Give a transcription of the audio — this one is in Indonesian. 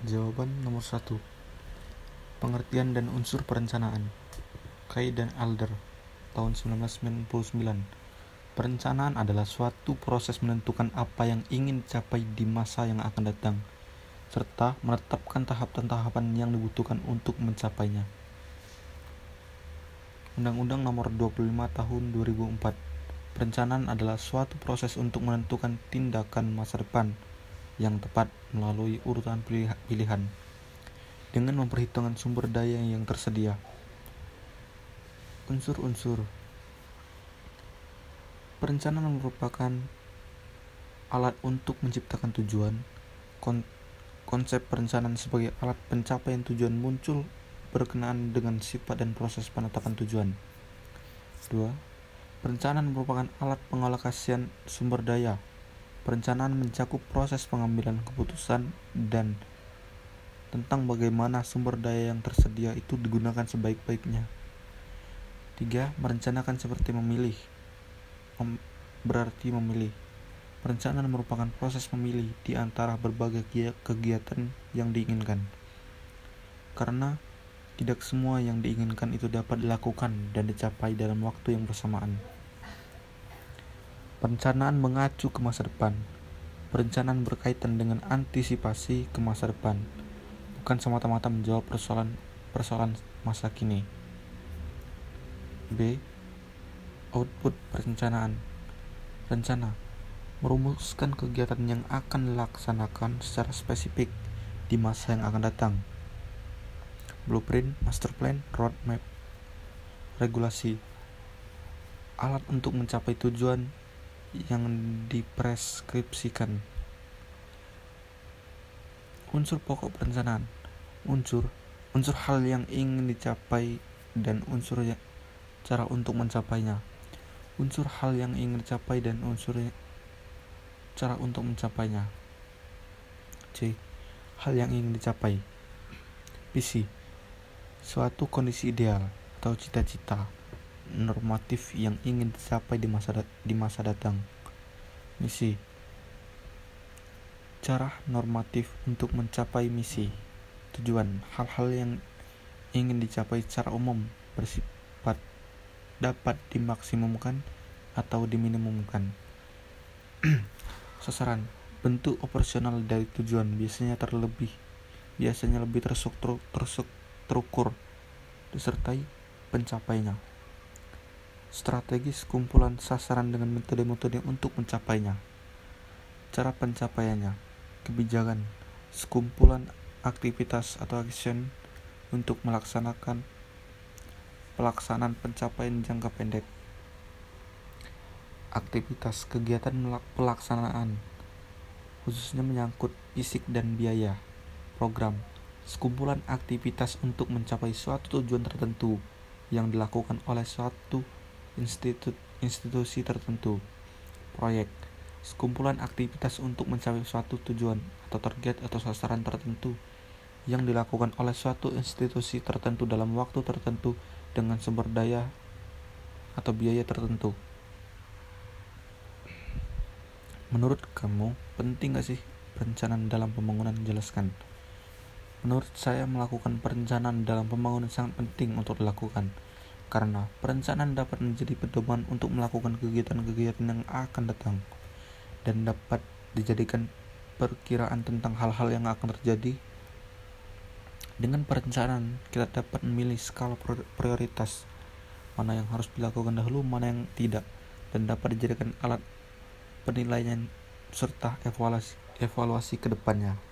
Jawaban nomor satu. Pengertian dan unsur perencanaan. Kay dan Alder, tahun 1999. Perencanaan adalah suatu proses menentukan apa yang ingin dicapai di masa yang akan datang, serta menetapkan tahapan-tahapan yang dibutuhkan untuk mencapainya. Undang-Undang Nomor 25 Tahun 2004. Perencanaan adalah suatu proses untuk menentukan tindakan masa depan yang tepat melalui urutan pilihan dengan memperhitungkan sumber daya yang tersedia. Unsur-unsur perencanaan merupakan alat untuk menciptakan tujuan. konsep perencanaan sebagai alat pencapaian tujuan muncul berkenaan dengan sifat dan proses penetapan tujuan. 2. Perencanaan merupakan alat pengalokasian sumber daya Perencanaan mencakup proses pengambilan keputusan dan tentang bagaimana sumber daya yang tersedia itu digunakan sebaik-baiknya. 3. Merencanakan seperti memilih. Mem berarti memilih. Perencanaan merupakan proses memilih di antara berbagai kegiatan yang diinginkan. Karena tidak semua yang diinginkan itu dapat dilakukan dan dicapai dalam waktu yang bersamaan. Perencanaan mengacu ke masa depan. Perencanaan berkaitan dengan antisipasi ke masa depan, bukan semata-mata menjawab persoalan persoalan masa kini. B. Output perencanaan. Rencana merumuskan kegiatan yang akan dilaksanakan secara spesifik di masa yang akan datang. Blueprint, master plan, roadmap, regulasi, alat untuk mencapai tujuan yang dipreskripsikan. Unsur pokok perencanaan, unsur unsur hal yang ingin dicapai dan unsur ya, cara untuk mencapainya. Unsur hal yang ingin dicapai dan unsur ya, cara untuk mencapainya. C. Hal yang ingin dicapai. Visi. Suatu kondisi ideal atau cita-cita normatif yang ingin dicapai di masa di masa datang. Misi. Cara normatif untuk mencapai misi. Tujuan. Hal-hal yang ingin dicapai secara umum bersifat dapat dimaksimumkan atau diminimumkan. Sasaran. Bentuk operasional dari tujuan biasanya terlebih biasanya lebih terstruktur terstruktur disertai pencapainya strategis kumpulan sasaran dengan metode-metode untuk mencapainya. Cara pencapaiannya, kebijakan, sekumpulan aktivitas atau action untuk melaksanakan pelaksanaan pencapaian jangka pendek. Aktivitas kegiatan pelaksanaan khususnya menyangkut fisik dan biaya. Program sekumpulan aktivitas untuk mencapai suatu tujuan tertentu yang dilakukan oleh suatu institut, institusi tertentu, proyek, sekumpulan aktivitas untuk mencapai suatu tujuan atau target atau sasaran tertentu yang dilakukan oleh suatu institusi tertentu dalam waktu tertentu dengan sumber daya atau biaya tertentu. Menurut kamu, penting gak sih perencanaan dalam pembangunan? Jelaskan. Menurut saya, melakukan perencanaan dalam pembangunan sangat penting untuk dilakukan karena perencanaan dapat menjadi pedoman untuk melakukan kegiatan-kegiatan yang akan datang dan dapat dijadikan perkiraan tentang hal-hal yang akan terjadi. Dengan perencanaan, kita dapat memilih skala prioritas mana yang harus dilakukan dahulu, mana yang tidak, dan dapat dijadikan alat penilaian serta evaluasi, evaluasi ke depannya.